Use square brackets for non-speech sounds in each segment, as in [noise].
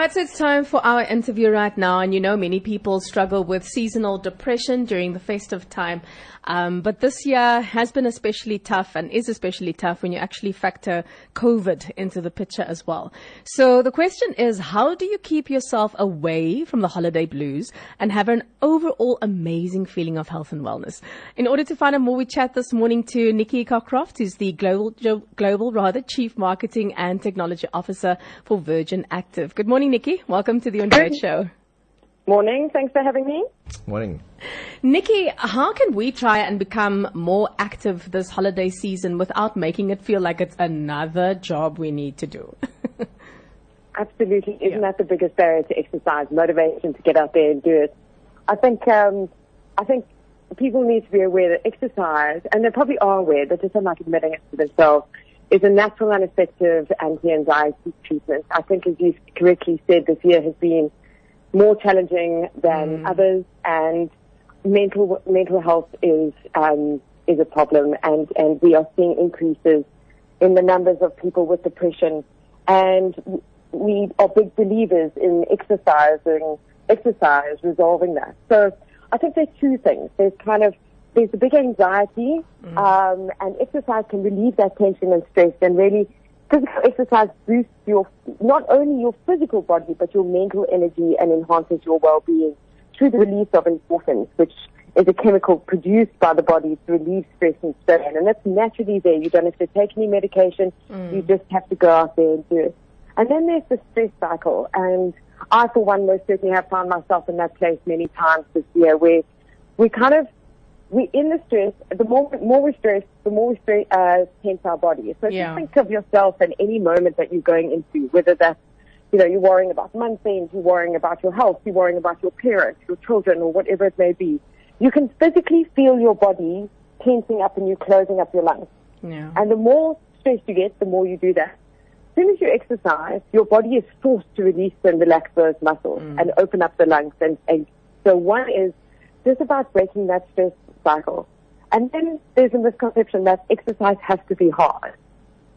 right, so it's time for our interview right now. And you know, many people struggle with seasonal depression during the festive time. Um, but this year has been especially tough and is especially tough when you actually factor COVID into the picture as well. So the question is, how do you keep yourself away from the holiday blues and have an overall amazing feeling of health and wellness? In order to find out more, we chat this morning to Nikki Cockcroft, who's the global, global rather chief marketing and technology officer for Virgin Active. Good morning, Nikki. Welcome to the On Show. Morning. Thanks for having me. Morning. Nikki, how can we try and become more active this holiday season without making it feel like it's another job we need to do? [laughs] Absolutely. Isn't yeah. that the biggest barrier to exercise? Motivation to get out there and do it. I think, um, I think people need to be aware that exercise, and they probably are aware, they just are not admitting it to themselves, is a natural and effective anti-anxiety treatment. I think as you correctly said, this year has been more challenging than mm. others, and mental mental health is um, is a problem, and and we are seeing increases in the numbers of people with depression, and we are big believers in exercising exercise resolving that. So I think there's two things. There's kind of there's a big anxiety, mm. um, and exercise can relieve that tension and stress, and really physical exercise boosts your not only your physical body but your mental energy and enhances your well-being through the release of endorphins, which is a chemical produced by the body to relieve stress and strain, and that's naturally there. You don't have to take any medication. Mm. You just have to go out there and do it. And then there's the stress cycle, and I, for one, most certainly have found myself in that place many times this year, where we kind of we in the stress, the more more we stress, the more we stress, uh, tense our body. So yeah. just think of yourself in any moment that you're going into, whether that's you know you're worrying about month end, you're worrying about your health, you're worrying about your parents, your children, or whatever it may be. You can physically feel your body tensing up and you closing up your lungs. Yeah. And the more stress you get, the more you do that. As soon as you exercise, your body is forced to release and relax those muscles mm. and open up the lungs. And, and so one is just about breaking that stress cycle. And then there's a misconception that exercise has to be hard.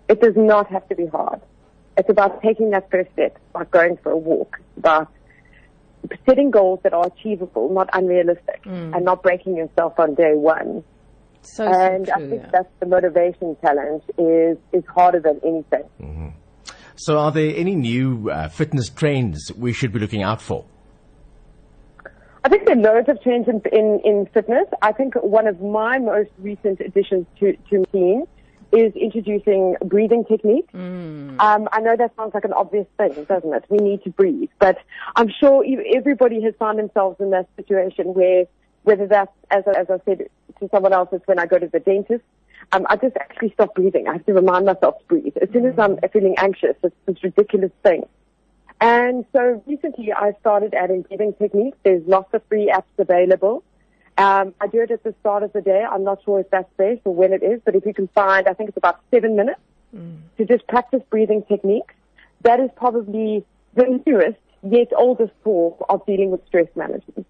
It does not have to be hard. It's about taking that first step, about going for a walk, about setting goals that are achievable, not unrealistic, mm. and not breaking yourself on day one. So, and so true, I think yeah. that's the motivation challenge is is harder than anything. Mm-hmm. So, are there any new uh, fitness trends we should be looking out for? I think there are loads of trends in, in, in fitness. I think one of my most recent additions to, to team is introducing breathing techniques. Mm. Um, I know that sounds like an obvious thing, doesn't it? We need to breathe, but I'm sure everybody has found themselves in that situation where, whether that's as, as I said to someone else, it's when I go to the dentist. Um, I just actually stop breathing. I have to remind myself to breathe. As soon as I'm feeling anxious, it's this ridiculous thing. And so recently I started adding breathing techniques. There's lots of free apps available. Um, I do it at the start of the day. I'm not sure if that's best or when it is, but if you can find, I think it's about seven minutes mm. to just practice breathing techniques. That is probably the newest yet oldest form of dealing with stress management.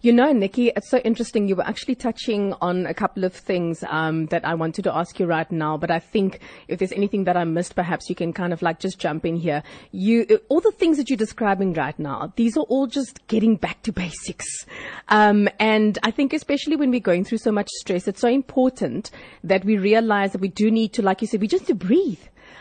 You know, Nikki, it's so interesting. You were actually touching on a couple of things um, that I wanted to ask you right now. But I think if there's anything that I missed, perhaps you can kind of like just jump in here. You, all the things that you're describing right now, these are all just getting back to basics. Um, and I think especially when we're going through so much stress, it's so important that we realize that we do need to, like you said, we just to breathe.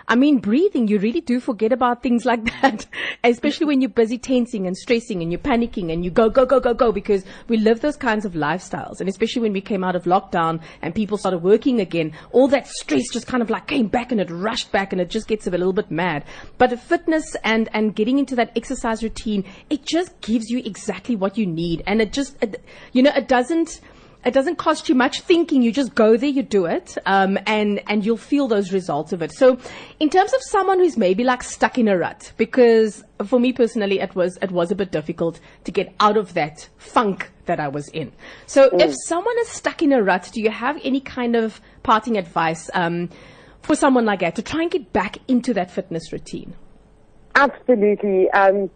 I mean, breathing, you really do forget about things like that, [laughs] especially when you're busy tensing and stressing and you're panicking and you go, go, go, go, go, because we live those kinds of lifestyles. And especially when we came out of lockdown and people started working again, all that stress just kind of like came back and it rushed back and it just gets a little bit mad. But fitness and, and getting into that exercise routine, it just gives you exactly what you need. And it just, it, you know, it doesn't, it doesn't cost you much thinking. You just go there, you do it, um, and and you'll feel those results of it. So, in terms of someone who's maybe like stuck in a rut, because for me personally, it was it was a bit difficult to get out of that funk that I was in. So, mm. if someone is stuck in a rut, do you have any kind of parting advice um, for someone like that to try and get back into that fitness routine? Absolutely. Um,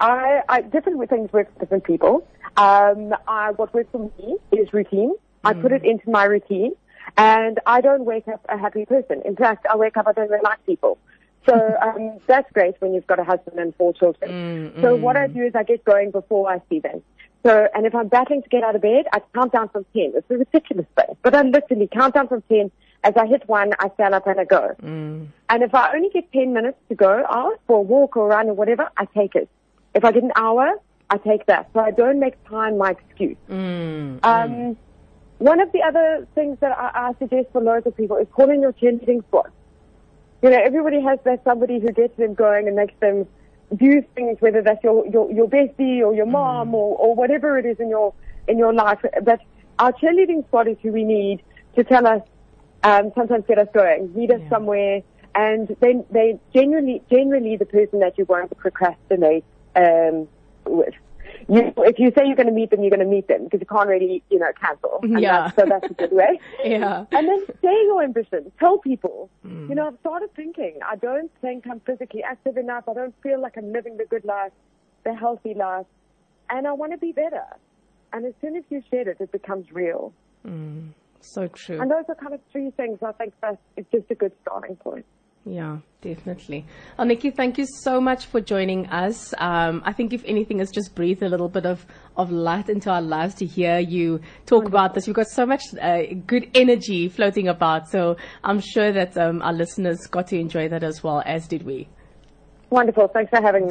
I, I different things work for different people. Um, I, what works for me is routine. Mm. I put it into my routine, and I don't wake up a happy person. In fact, I wake up I don't really like people. So [laughs] um, that's great when you've got a husband and four children. Mm, so what I do is I get going before I see them. So, and if I'm battling to get out of bed, I count down from 10. It's a ridiculous thing, but I literally count down from 10. As I hit one, I stand up and I go. Mm. And if I only get 10 minutes to go out for a walk or run or whatever, I take it. If I get an hour, I take that. So I don't make time my excuse. Mm. Um, one of the other things that I, I suggest for loads of people is calling your cheerleading squad. You know, everybody has that somebody who gets them going and makes them do things, whether that's your, your, your bestie or your mom or, or whatever it is in your, in your life. But our cheerleading squad is who we need to tell us, um, sometimes get us going, lead us Yeah. somewhere. And they, they genuinely, generally the person that you want to procrastinate, um, with. You, if you say you're going to meet them, you're going to meet them because you can't really, you know, cancel. And Yeah. That's, so that's a good way. [laughs] Yeah. And then say your ambition. Tell people. Mm. You know, I've started thinking, I don't think I'm physically active enough. I don't feel like I'm living the good life, the healthy life. And I want to be better. And as soon as you share it, it becomes real. So true. And those are kind of three things I think that it's just a good starting point. Yeah, definitely. Oh, Nikki, thank you so much for joining us. Um, I think if anything, it's just breathed a little bit of, of light into our lives to hear you talk about this. You've got so much uh, good energy floating about. So I'm sure that um, our listeners got to enjoy that as well, as did we. Wonderful. Thanks for having me.